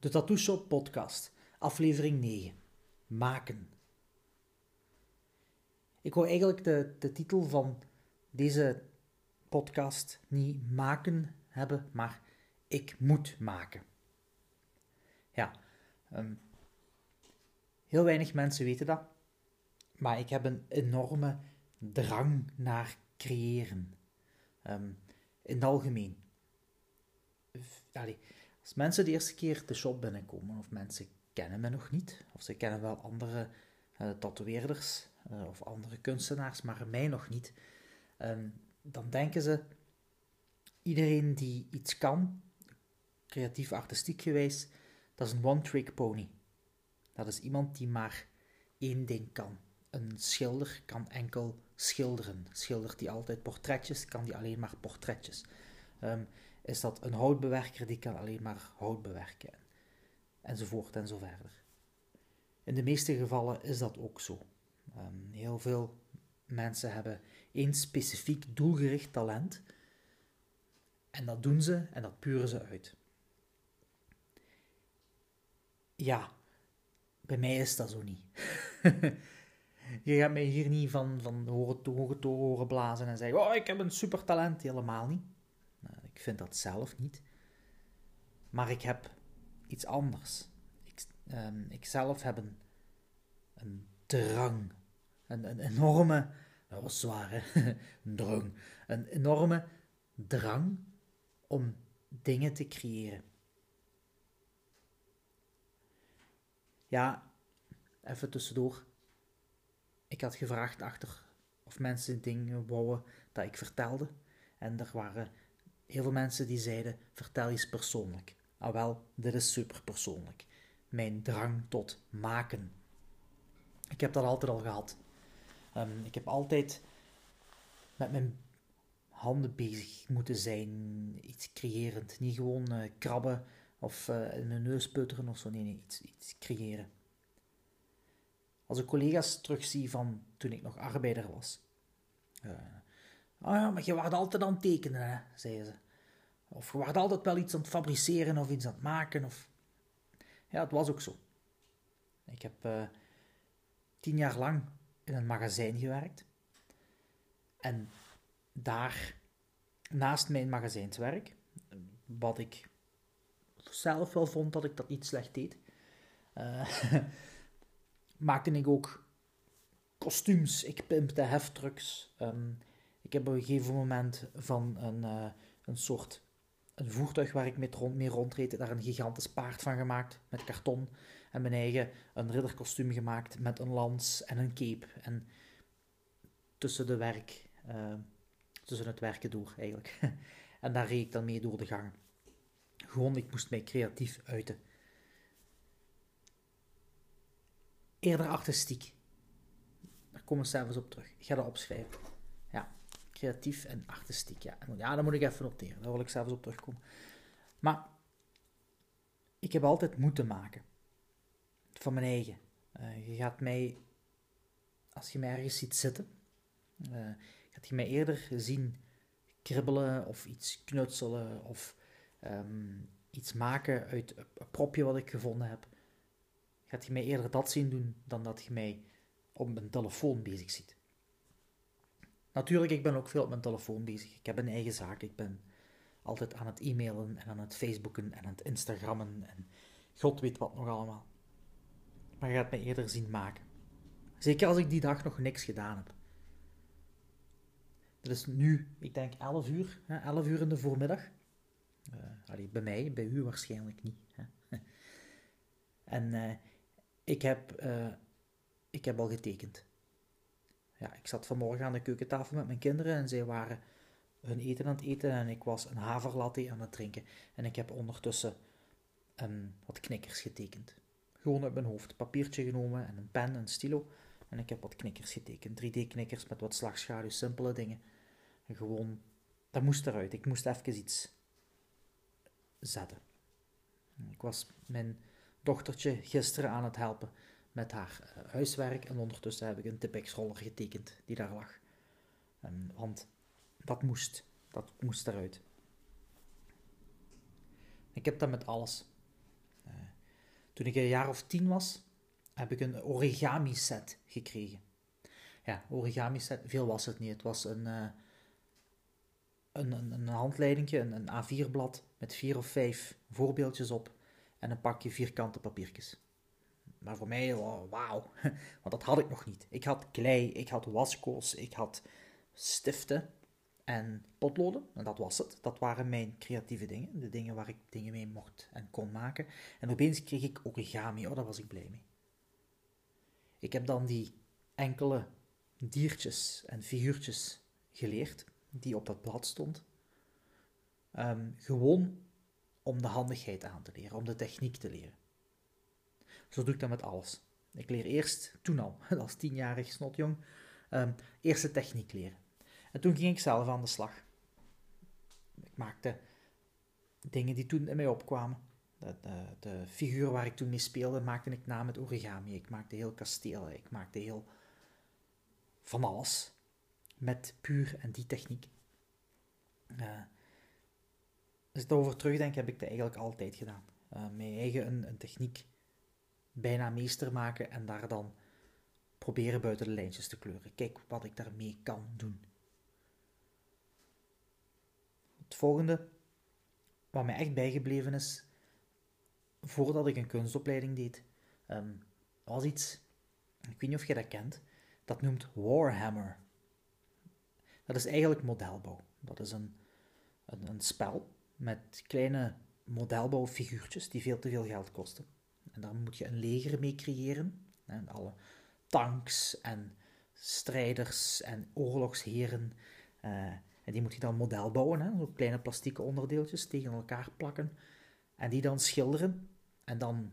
De Tattoo Shop Podcast, aflevering 9. Maken. Ik wou eigenlijk de, de titel van deze podcast niet maken hebben, maar ik moet maken. Ja, ehm, heel weinig mensen weten dat, maar ik heb een enorme drang naar creëren. Um, in het algemeen. Allee, als mensen de eerste keer de shop binnenkomen, of mensen kennen me nog niet, of ze kennen wel andere uh, tatoeëerders uh, of andere kunstenaars, maar mij nog niet, um, dan denken ze, iedereen die iets kan, creatief artistiek geweest, dat is een one-trick pony. Dat is iemand die maar één ding kan. Een schilder kan enkel schilderen. Schildert die altijd portretjes, kan die alleen maar portretjes. Um, is dat een houtbewerker die kan alleen maar hout bewerken. Enzovoort en zo verder. In de meeste gevallen is dat ook zo. Um, heel veel mensen hebben één specifiek doelgericht talent. En dat doen ze en dat puren ze uit. Ja, bij mij is dat zo niet. Je gaat mij hier niet van, van horen, horen blazen en zeggen: Oh, ik heb een super talent. Helemaal niet. Ik vind dat zelf niet. Maar ik heb iets anders. Ik, um, ik zelf heb een, drang. Een, enorme. Dat was zwaar, een drang. Een enorme drang om dingen te creëren. Ja, even tussendoor. Ik had gevraagd achter of mensen dingen wouden dat ik vertelde. En er waren heel veel mensen die zeiden: vertel eens persoonlijk. Ah wel, dit is super persoonlijk. Mijn drang tot maken. Ik heb dat altijd al gehad. Um, ik heb altijd met mijn handen bezig moeten zijn, iets creërend. Niet gewoon uh, krabben of uh, in mijn neus putteren of zo. Nee, nee, iets, iets creëren. Als ik collega's terugzie van toen ik nog arbeider was. Uh, oh ja, maar je was altijd aan het tekenen, hè, zeiden ze. Of je was altijd wel iets aan het fabriceren of iets aan het maken. Of... Ja, het was ook zo. Ik heb uh, tien jaar lang in een magazijn gewerkt. En daar, naast mijn magazijnswerk, wat ik zelf wel vond dat ik dat niet slecht deed, uh, maakte ik ook kostuums. Ik pimpte heftrucks. Um, ik heb op een gegeven moment van een, uh, een soort een voertuig waar ik mee, rond, mee rondreed, daar een gigantisch paard van gemaakt met karton. En mijn eigen een ridderkostuum gemaakt met een lans en een cape. En tussen, de werk, uh, tussen het werken door eigenlijk. en daar reed ik dan mee door de gang. Gewoon, ik moest mij creatief uiten. Eerder artistiek. Daar komen we zelfs op terug. Ik ga dat opschrijven. Creatief en artistiek. Ja, ja dat moet ik even noteren. Daar wil ik zelfs op terugkomen. Maar ik heb altijd moeten maken. Van mijn eigen. Uh, je gaat mij, als je mij ergens ziet zitten, uh, gaat je mij eerder zien kribbelen of iets knutselen of um, iets maken uit een propje wat ik gevonden heb gaat je mij eerder dat zien doen dan dat je mij op mijn telefoon bezig ziet. Natuurlijk, ik ben ook veel op mijn telefoon bezig. Ik heb een eigen zaak. Ik ben altijd aan het e-mailen en aan het facebooken en aan het instagrammen en god weet wat nog allemaal. Maar je gaat mij eerder zien maken. Zeker als ik die dag nog niks gedaan heb. Dat is nu, ik denk 11 uur, hè, 11 uur in de voormiddag. Uh, allee, bij mij, bij u waarschijnlijk niet. Hè. en uh, ik heb, uh, ik heb al getekend. Ja, ik zat vanmorgen aan de keukentafel met mijn kinderen en zij waren hun eten aan het eten en ik was een haverlatte aan het drinken. En ik heb ondertussen um, wat knikkers getekend. Gewoon uit mijn hoofd. Papiertje genomen en een pen en stilo. En ik heb wat knikkers getekend. 3D-knikkers met wat slagschaduw, simpele dingen. En gewoon, dat moest eruit. Ik moest even iets zetten. Ik was mijn dochtertje gisteren aan het helpen met haar uh, huiswerk. En ondertussen heb ik een Tipex-roller getekend die daar lag. Want dat moest. Dat moest eruit. Ik heb dat met alles. Uh, Toen ik een jaar of tien was, heb ik een origami set gekregen. Ja, origami set, veel was het niet. Het was een, uh, een, een, een, een A4-blad met vier of vijf voorbeeldjes op en een pakje vierkante papiertjes. Maar voor mij, oh, wauw, want dat had ik nog niet. Ik had klei, ik had waskoos, ik had stiften en potloden. En dat was het. Dat waren mijn creatieve dingen. De dingen waar ik dingen mee mocht en kon maken. En opeens kreeg ik origami. Oh, daar was ik blij mee. Ik heb dan die enkele diertjes en figuurtjes geleerd die op dat blad stond. Um, gewoon om de handigheid aan te leren, om de techniek te leren. Zo doe ik dat met alles. Ik leer eerst, toen al, als tienjarig snotjong, um, eerst de techniek leren. En toen ging ik zelf aan de slag. Ik maakte dingen die toen in mij opkwamen. De, de, de figuur waar ik toen mee speelde, maakte ik na met origami. Ik maakte heel kastelen, ik maakte heel van alles. Met puur en die techniek. Uh, als ik erover terugdenk, heb ik dat eigenlijk altijd gedaan. Uh, mijn eigen een techniek bijna meester maken en daar dan proberen buiten de lijntjes te kleuren. Kijk wat ik daarmee kan doen. Het volgende, wat mij echt bijgebleven is, voordat ik een kunstopleiding deed, um, was iets, ik weet niet of je dat kent, dat noemt Warhammer. Dat is eigenlijk modelbouw. Dat is een, een, een spel met kleine modelbouwfiguurtjes die veel te veel geld kosten. En daar moet je een leger mee creëren. En alle tanks en strijders en oorlogsheren. Uh, en die moet je dan model bouwen. Hè? Zo kleine plastieke onderdeeltjes tegen elkaar plakken. En die dan schilderen. En dan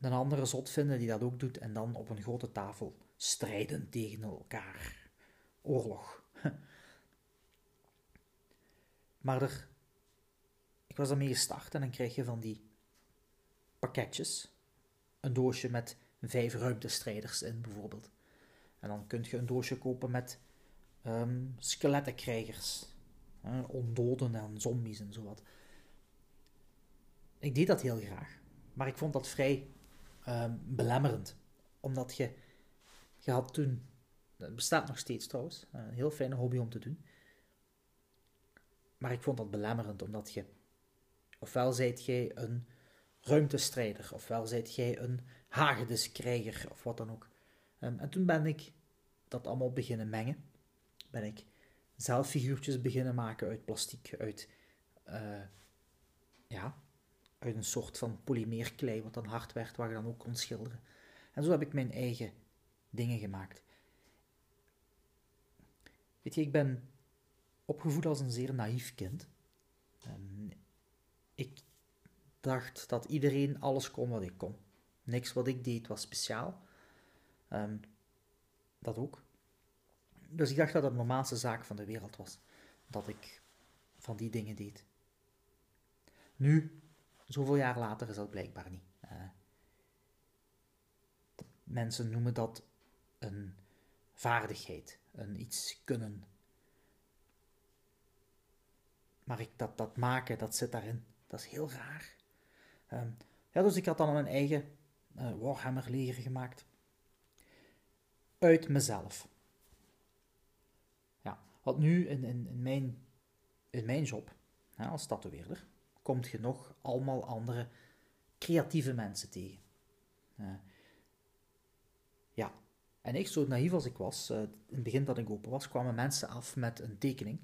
een andere zot vinden die dat ook doet. En dan op een grote tafel strijden tegen elkaar. Oorlog. Maar er, ik was daarmee gestart en dan krijg je van die pakketjes een doosje met vijf ruimtestrijders in, bijvoorbeeld. En dan kun je een doosje kopen met um, skelettenkrijgers, uh, ondoden en zombies en zo wat. Ik deed dat heel graag, maar ik vond dat vrij um, belemmerend. Omdat je, je had toen, het bestaat nog steeds trouwens, een heel fijne hobby om te doen. Maar ik vond dat belemmerend, omdat je, ofwel zijt jij een ruimtestrijder, ofwel zijt jij een hagediskrijger, of wat dan ook. Um, en toen ben ik dat allemaal beginnen mengen. Ben ik zelf figuurtjes beginnen maken uit plastic, uit, uh, ja, uit een soort van polymeerklei, wat dan hard werd, waar je dan ook kon schilderen. En zo heb ik mijn eigen dingen gemaakt. Weet je, ik ben opgevoed als een zeer naïef kind. Um, ik dacht dat iedereen alles kon wat ik kon. Niks wat ik deed was speciaal. Um, dat ook. Dus ik dacht dat het de normaalste zaak van de wereld was. Dat ik van die dingen deed. Nu, zoveel jaar later, is dat blijkbaar niet. Uh, mensen noemen dat een vaardigheid, een iets kunnen. Maar ik, dat, dat maken, dat zit daarin. Dat is heel raar. Um, ja, dus ik had dan mijn eigen uh, Warhammer leger gemaakt. Uit mezelf. Ja, want nu in, in, mijn, in mijn job, als tatoeëerder, komt je nog allemaal andere creatieve mensen tegen. Ja, en ik, zo naïef als ik was, uh, in het begin dat ik open was, kwamen mensen af met een tekening.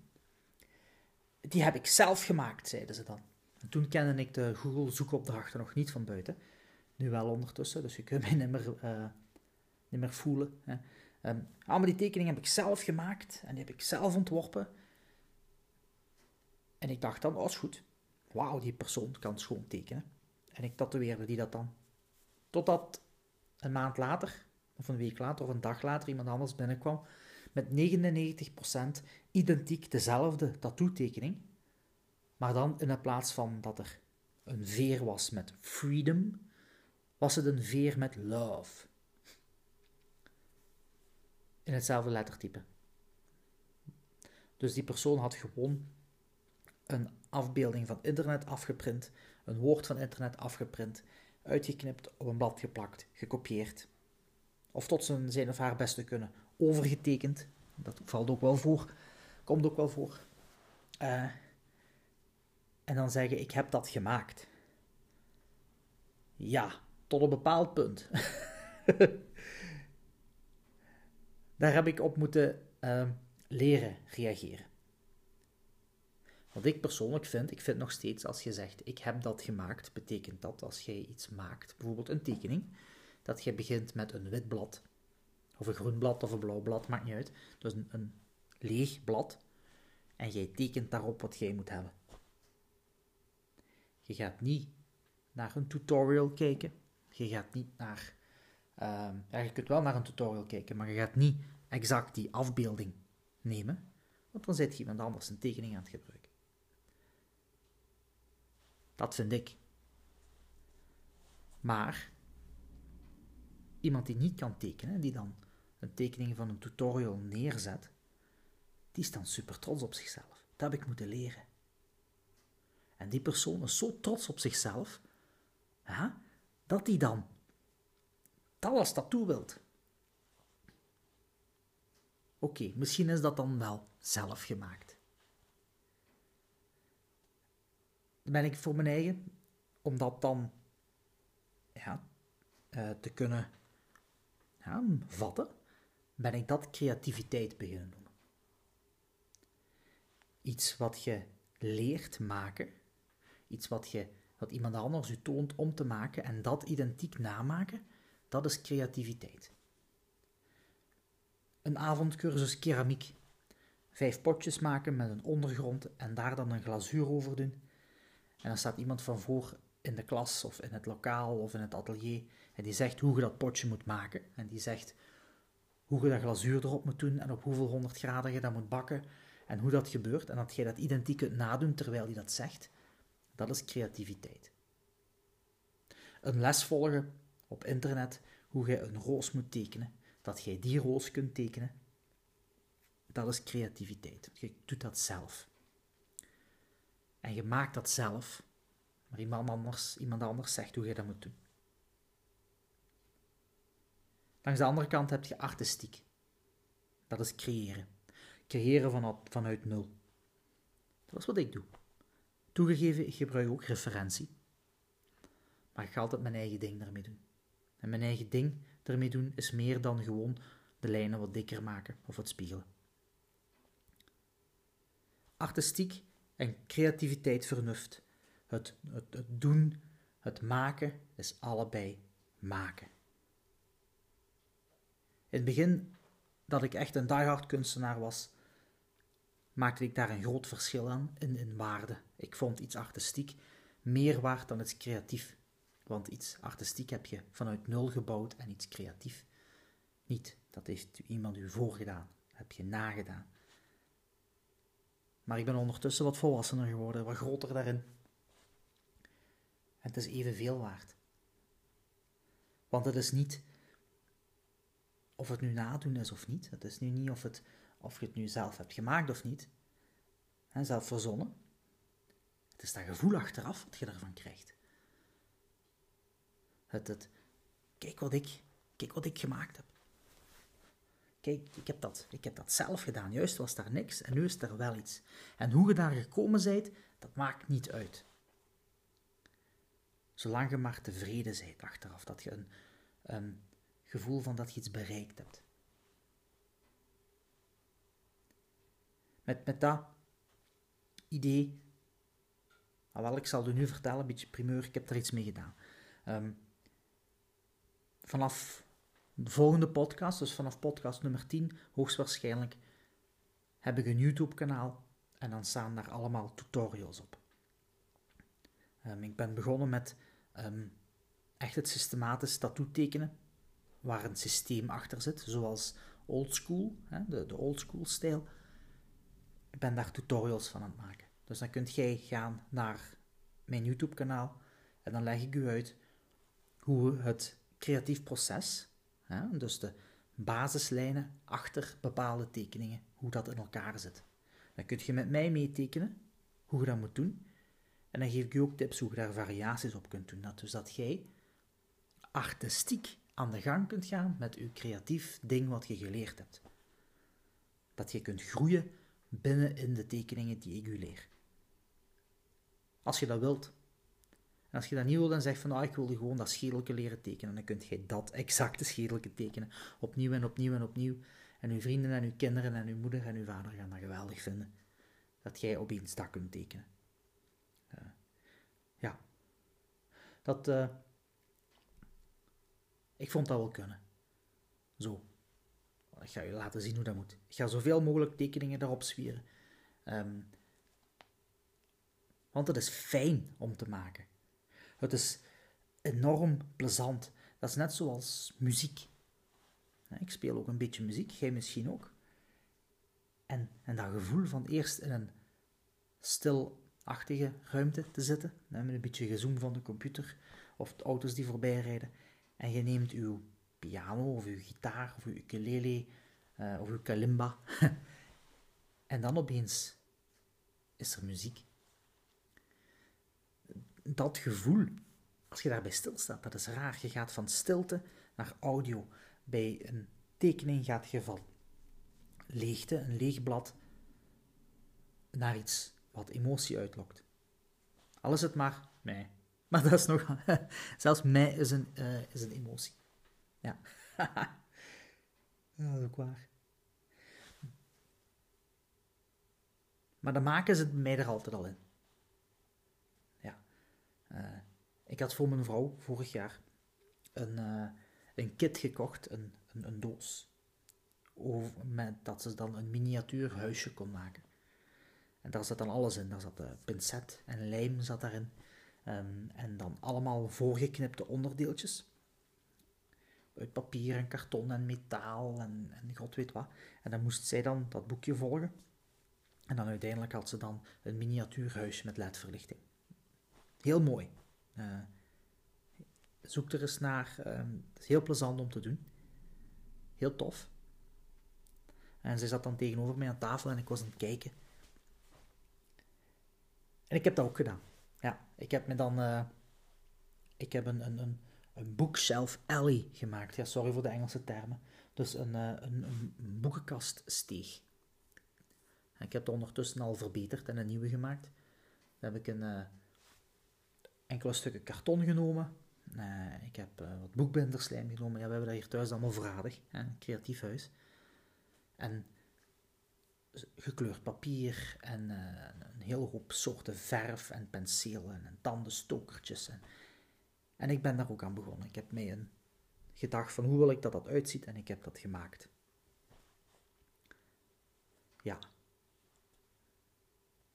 Die heb ik zelf gemaakt, zeiden ze dan. En toen kende ik de Google zoekopdrachten nog niet van buiten. Nu wel ondertussen, dus je kunt mij niet meer, uh, niet meer voelen. Hè. Maar die tekening heb ik zelf gemaakt en die heb ik zelf ontworpen. En ik dacht dan, oh is goed. Wauw, die persoon kan schoon tekenen. En ik tatoeëerde die dat dan. Totdat een maand later, of een week later, of een dag later iemand anders binnenkwam met 99% identiek dezelfde tattoo-tekening. Maar dan in plaats van dat er een veer was met freedom, was het een veer met love. In hetzelfde lettertype. Dus die persoon had gewoon een afbeelding van internet afgeprint, een woord van internet afgeprint, uitgeknipt, op een blad geplakt, gekopieerd. Of tot zijn, of haar beste kunnen overgetekend. Dat valt ook wel voor. Komt ook wel voor. Uh, en dan zeggen: Ik heb dat gemaakt. Ja, tot een bepaald punt. Daar heb ik op moeten uh, leren reageren. Wat ik persoonlijk vind, ik vind nog steeds als je zegt: Ik heb dat gemaakt, betekent dat als jij iets maakt, bijvoorbeeld een tekening, dat je begint met een wit blad, of een groen blad of een blauw blad, maakt niet uit. Dus een, een leeg blad. En jij tekent daarop wat jij moet hebben. Je gaat niet naar een tutorial kijken. Je gaat niet naar. Uh, ja, je kunt wel naar een tutorial kijken, maar je gaat niet exact die afbeelding nemen, want dan zit je iemand anders een tekening aan het gebruiken. Dat vind ik. Maar iemand die niet kan tekenen, die dan een tekening van een tutorial neerzet, die is dan super trots op zichzelf. Dat heb ik moeten leren. En die persoon is zo trots op zichzelf, ja, dat hij dan dat als tattoo wilt. Oké, misschien is dat dan wel zelf gemaakt. Dan ben ik voor mijn eigen, om dat dan ja, uh, te kunnen ja, vatten, ben ik dat creativiteit beginnen noemen. Iets wat je leert maken, iets wat, je, wat iemand anders u toont om te maken en dat identiek namaken, dat is creativiteit. Een avondcursus keramiek. Vijf potjes maken met een ondergrond en daar dan een glazuur over doen. En dan staat iemand van voor in de klas of in het lokaal of in het atelier en die zegt hoe je dat potje moet maken. En die zegt hoe je dat glazuur erop moet doen en op hoeveel honderd graden je dat moet bakken en hoe dat gebeurt. En dat je dat identiek kunt nadoen terwijl hij dat zegt, dat is creativiteit. Een les volgen op internet hoe je een roos moet tekenen, dat jij die roos kunt tekenen, dat is creativiteit. Je doet dat zelf. En je maakt dat zelf, maar iemand anders, iemand anders zegt hoe je dat moet doen. Langs de andere kant heb je artistiek. Dat is creëren. Creëren vanuit nul. Dat is wat ik doe. Toegegeven, ik gebruik ook referentie. Maar ik ga altijd mijn eigen ding daarmee doen. En mijn eigen ding ermee doen is meer dan gewoon de lijnen wat dikker maken of het spiegelen. Artistiek en creativiteit vernuft. Het, het, het doen, het maken is allebei maken. In het begin dat ik echt een diehard kunstenaar was, maakte ik daar een groot verschil aan in, in waarde. Ik vond iets artistiek meer waard dan iets creatief. Want iets artistiek heb je vanuit nul gebouwd en iets creatief niet. Dat heeft iemand u voorgedaan, heb je nagedaan. Maar ik ben ondertussen wat volwassener geworden, wat groter daarin. En het is evenveel waard. Want het is niet of het nu nadoen is of niet. Het is nu niet of, het, of je het nu zelf hebt gemaakt of niet. En zelf verzonnen. Het is dat gevoel achteraf wat je ervan krijgt. Het, het, kijk, wat ik, kijk wat ik gemaakt heb. Kijk, ik heb, dat, ik heb dat zelf gedaan. Juist was daar niks en nu is er wel iets. En hoe je daar gekomen bent, dat maakt niet uit. Zolang je maar tevreden bent achteraf, dat je een, gevoel van dat je iets bereikt hebt. Met, met dat idee, wel, ik zal u nu vertellen, een beetje primeur, ik heb er iets mee gedaan. Um, vanaf de volgende podcast, dus vanaf podcast nummer 10, hoogstwaarschijnlijk, heb ik een YouTube-kanaal en dan staan daar allemaal tutorials op. Um, ik ben begonnen met um, echt het systematisch tattoo tekenen, waar een systeem achter zit, zoals oldschool, de, de oldschool stijl. Ik ben daar tutorials van aan het maken. Dus dan kunt jij gaan naar mijn YouTube kanaal en dan leg ik u uit hoe het creatief proces, hè, dus de basislijnen achter bepaalde tekeningen, hoe dat in elkaar zit. Dan kun je met mij meetekenen hoe je dat moet doen. En dan geef ik je ook tips hoe je daar variaties op kunt doen. Dat, dus dat jij artistiek aan de gang kunt gaan met uw creatief ding wat je geleerd hebt. Dat je kunt groeien binnen in de tekeningen die ik u leer. Als je dat wilt. En als je dat niet wilt en zegt van ah, ik wil gewoon dat schedelke leren tekenen, dan kun je dat exacte schedelke tekenen. Opnieuw en opnieuw en opnieuw. En uw vrienden en uw kinderen en uw moeder en uw vader gaan dat geweldig vinden. Dat jij opeens dat kunt tekenen. Uh, ja. Dat... Uh, ik vond dat wel kunnen. Zo. Ik ga je laten zien hoe dat moet. Ik ga zoveel mogelijk tekeningen erop zwieren. Um, want het is fijn om te maken. Het is enorm plezant. Dat is net zoals muziek. Ik speel ook een beetje muziek, jij misschien ook. En, en dat gevoel van eerst in een stilachtige ruimte te zitten, met een beetje gezoom van de computer of de auto's die voorbij rijden, en je neemt uw piano of uw gitaar of uw ukulele uh, of uw kalimba, en dan opeens is er muziek. Dat gevoel, als je daarbij stilstaat, dat is raar. Je gaat van stilte naar audio. Bij een tekening gaat je van leegte, een leeg blad, naar iets wat emotie uitlokt. Al is het maar mij. Maar dat is nog... Zelfs mij is een, uh, is een emotie. Ja. dat is ook waar. Maar de maken zit mij er altijd al in. Uh, ik had voor mijn vrouw vorig jaar een, uh, een kit gekocht, een, een, een doos. Met, dat ze dan een miniatuur huisje kon maken. En daar zat dan alles in. Daar zat de pincet en lijm zat daarin. Um, en dan allemaal voorgeknipte onderdeeltjes. Uit papier en karton en metaal en, en god weet wat. En dan moest zij dan dat boekje volgen. En dan uiteindelijk had ze dan een miniatuurhuisje met ledverlichting. Heel mooi. Uh, zoek er eens naar. Uh, het is heel plezant om te doen. Heel tof. En ze zat dan tegenover mij aan tafel en ik was aan het kijken. En ik heb dat ook gedaan. Ja, ik heb me dan. Uh, ik heb een, een, een, een bookshelf alley gemaakt. Ja, sorry voor de Engelse termen. Dus een, uh, een, een boekenkaststeeg. Ik heb het ondertussen al verbeterd en een nieuwe gemaakt. Dan heb ik een, enkele stukken karton genomen. Uh, ik heb uh, wat boekbinderslijm genomen. Ja, we hebben dat hier thuis allemaal voorradig. Hè? Een creatief huis. En gekleurd papier en uh, een hele hoop soorten verf en penselen en tandenstokertjes. En, en ik ben daar ook aan begonnen. Ik heb mij een gedacht van hoe wil ik dat dat uitziet en ik heb dat gemaakt. Ja,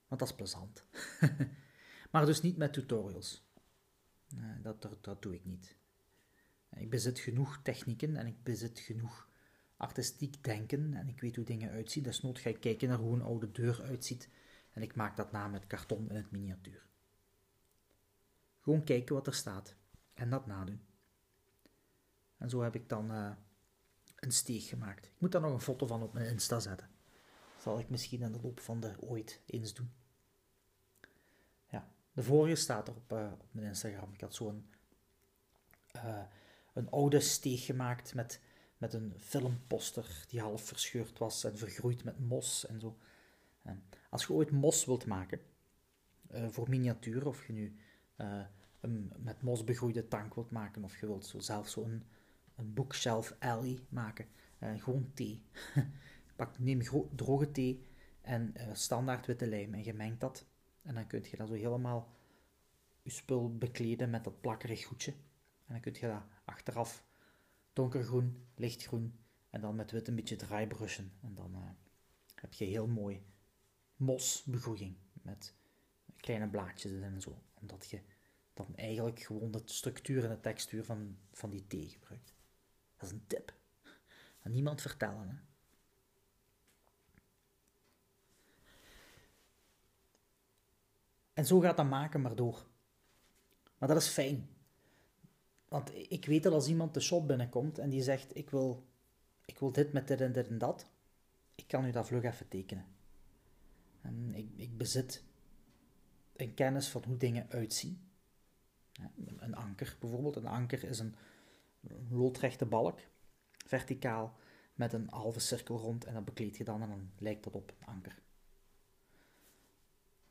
want dat is plezant. maar dus niet met tutorials. Dat, dat, dat doe ik niet. Ik bezit genoeg technieken en ik bezit genoeg artistiek denken en ik weet hoe dingen uitzien. Desnoods ga ik kijken naar hoe een oude deur uitziet en ik maak dat na met karton in het miniatuur. Gewoon kijken wat er staat en dat nadoen. En zo heb ik dan uh, een steeg gemaakt. Ik moet daar nog een foto van op mijn Insta zetten zal ik misschien in de loop van de ooit eens doen. De vorige staat er op, uh, op mijn Instagram. Ik had zo'n uh, een oude steeg gemaakt met, met een filmposter die half verscheurd was en vergroeid met mos en zo. Als je ooit mos wilt maken, voor miniatuur, of je nu een met mos begroeide tank wilt maken, of je wilt zo zelf zo'n een, bookshelf alley maken, gewoon thee. Pak, neem droge thee en standaard witte lijm en je mengt dat. En dan kun je dat zo helemaal je spul bekleden met dat plakkerig goedje. En dan kun je dat achteraf donkergroen, lichtgroen en dan met wit een beetje draaibrushen. En dan uh, heb je heel mooi mosbegroeiing met kleine blaadjes en zo. Omdat je dan eigenlijk gewoon de structuur en de textuur van, van die thee gebruikt. Dat is een tip. Aan niemand vertellen, hè. En zo gaat dat maken maar door. Maar dat is fijn. Want ik weet dat als iemand de shop binnenkomt en die zegt: Ik wil, ik wil dit met dit en dit en dat, ik kan u dat vlug even tekenen. En ik, ik bezit een kennis van hoe dingen uitzien. een anker bijvoorbeeld. Een anker is een, loodrechte balk, verticaal, met een halve cirkel rond en dat bekleed je dan en dan lijkt dat op een anker.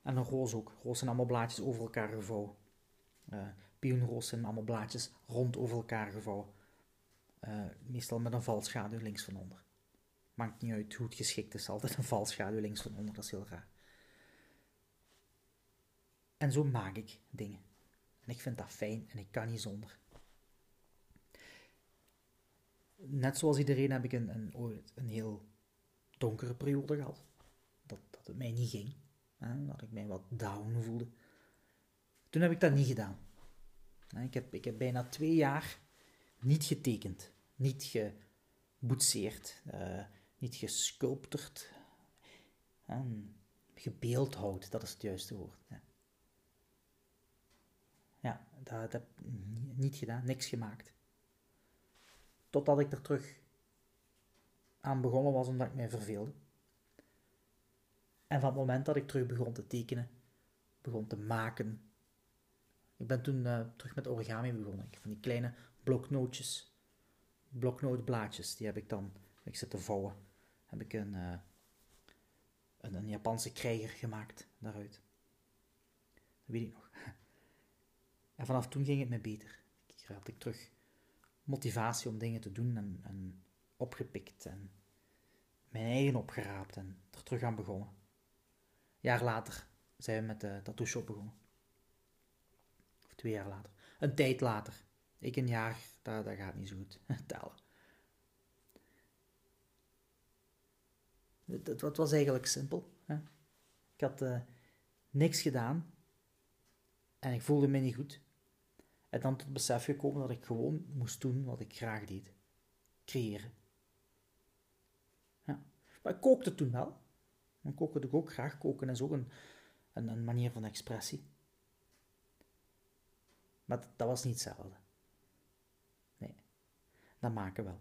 En een roos ook. Roos zijn allemaal blaadjes over elkaar gevouwen. Uh, pioenroos zijn allemaal blaadjes rond over elkaar gevouwen. Uh, meestal met een valschaduw links van onder. Maakt niet uit hoe het geschikt is, altijd een valschaduw links van onder, dat is heel raar. En zo maak ik dingen. En ik vind dat fijn en ik kan niet zonder. Net zoals iedereen heb ik een, een, een heel donkere periode gehad. Dat, dat het mij niet ging. Hè, dat ik mij wat down voelde. Toen heb ik dat niet gedaan. Ik heb, ik heb bijna twee jaar niet getekend, niet geboetseerd, uh, niet gesculpterd, gebeeldhouwd, dat is het juiste woord. Ja, ja dat heb ik niet gedaan, niks gemaakt. Totdat ik er terug aan begonnen was omdat ik mij verveelde. En van het moment dat ik terug begon te tekenen, begon te maken. Ik ben toen uh, terug met origami begonnen. Ik van die kleine bloknootjes, bloknootblaadjes, die heb ik dan, ik zit te vouwen, heb ik een, uh, een, een, Japanse krijger gemaakt daaruit. Dat weet ik nog. En vanaf toen ging het me beter. Ik had ik terug motivatie om dingen te doen en, en opgepikt en mijn eigen opgeraapt en er terug aan begonnen jaar later zijn we met de tattoo shop begonnen. Of twee jaar later. Een tijd later. Ik een jaar, dat, gaat niet zo goed tellen. Het, het, was eigenlijk simpel. Hè? Ik had uh, niks gedaan en ik voelde me niet goed. En dan tot besef gekomen dat ik gewoon moest doen wat ik graag deed: creëren. Ja. Maar ik kookte toen wel. Dan koken doe ik ook graag. Koken is ook een, een, een manier van expressie. Maar dat, dat, was niet hetzelfde. Nee, dat maken wel.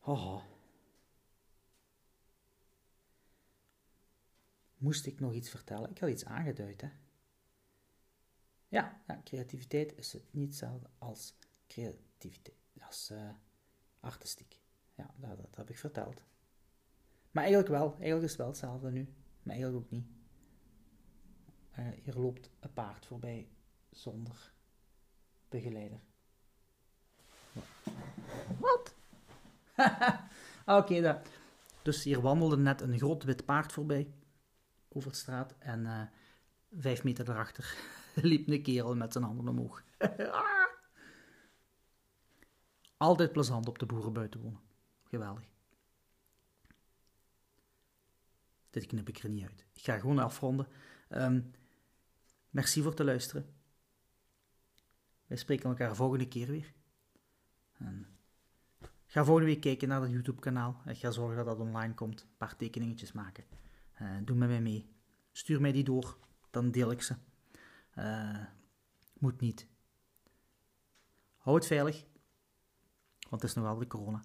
Oh. Moest ik nog iets vertellen? Ik had iets aangeduid, hè? Ja, ja creativiteit is het niet hetzelfde als creativiteit, als uh, artistiek. Ja, dat, dat heb ik verteld. Maar eigenlijk wel. Eigenlijk is het wel hetzelfde nu. Maar eigenlijk ook niet. Uh, hier loopt een paard voorbij zonder begeleider. Wat? Oké, okay, dus hier wandelde net een groot wit paard voorbij over de straat. En uh, vijf meter daarachter liep een kerel met zijn handen omhoog. Altijd plezant op de boeren buiten wonen. Geweldig. Dit knip ik er niet uit. Ik ga gewoon afronden. Um, merci voor het luisteren. Wij spreken elkaar volgende keer weer. En ga volgende week kijken naar het YouTube-kanaal. Ik ga zorgen dat dat online komt. Een paar tekeningetjes maken. Uh, doe met mij mee. Stuur mij die door, dan deel ik ze. Uh, moet niet. Hou het veilig, want het is nog wel de corona.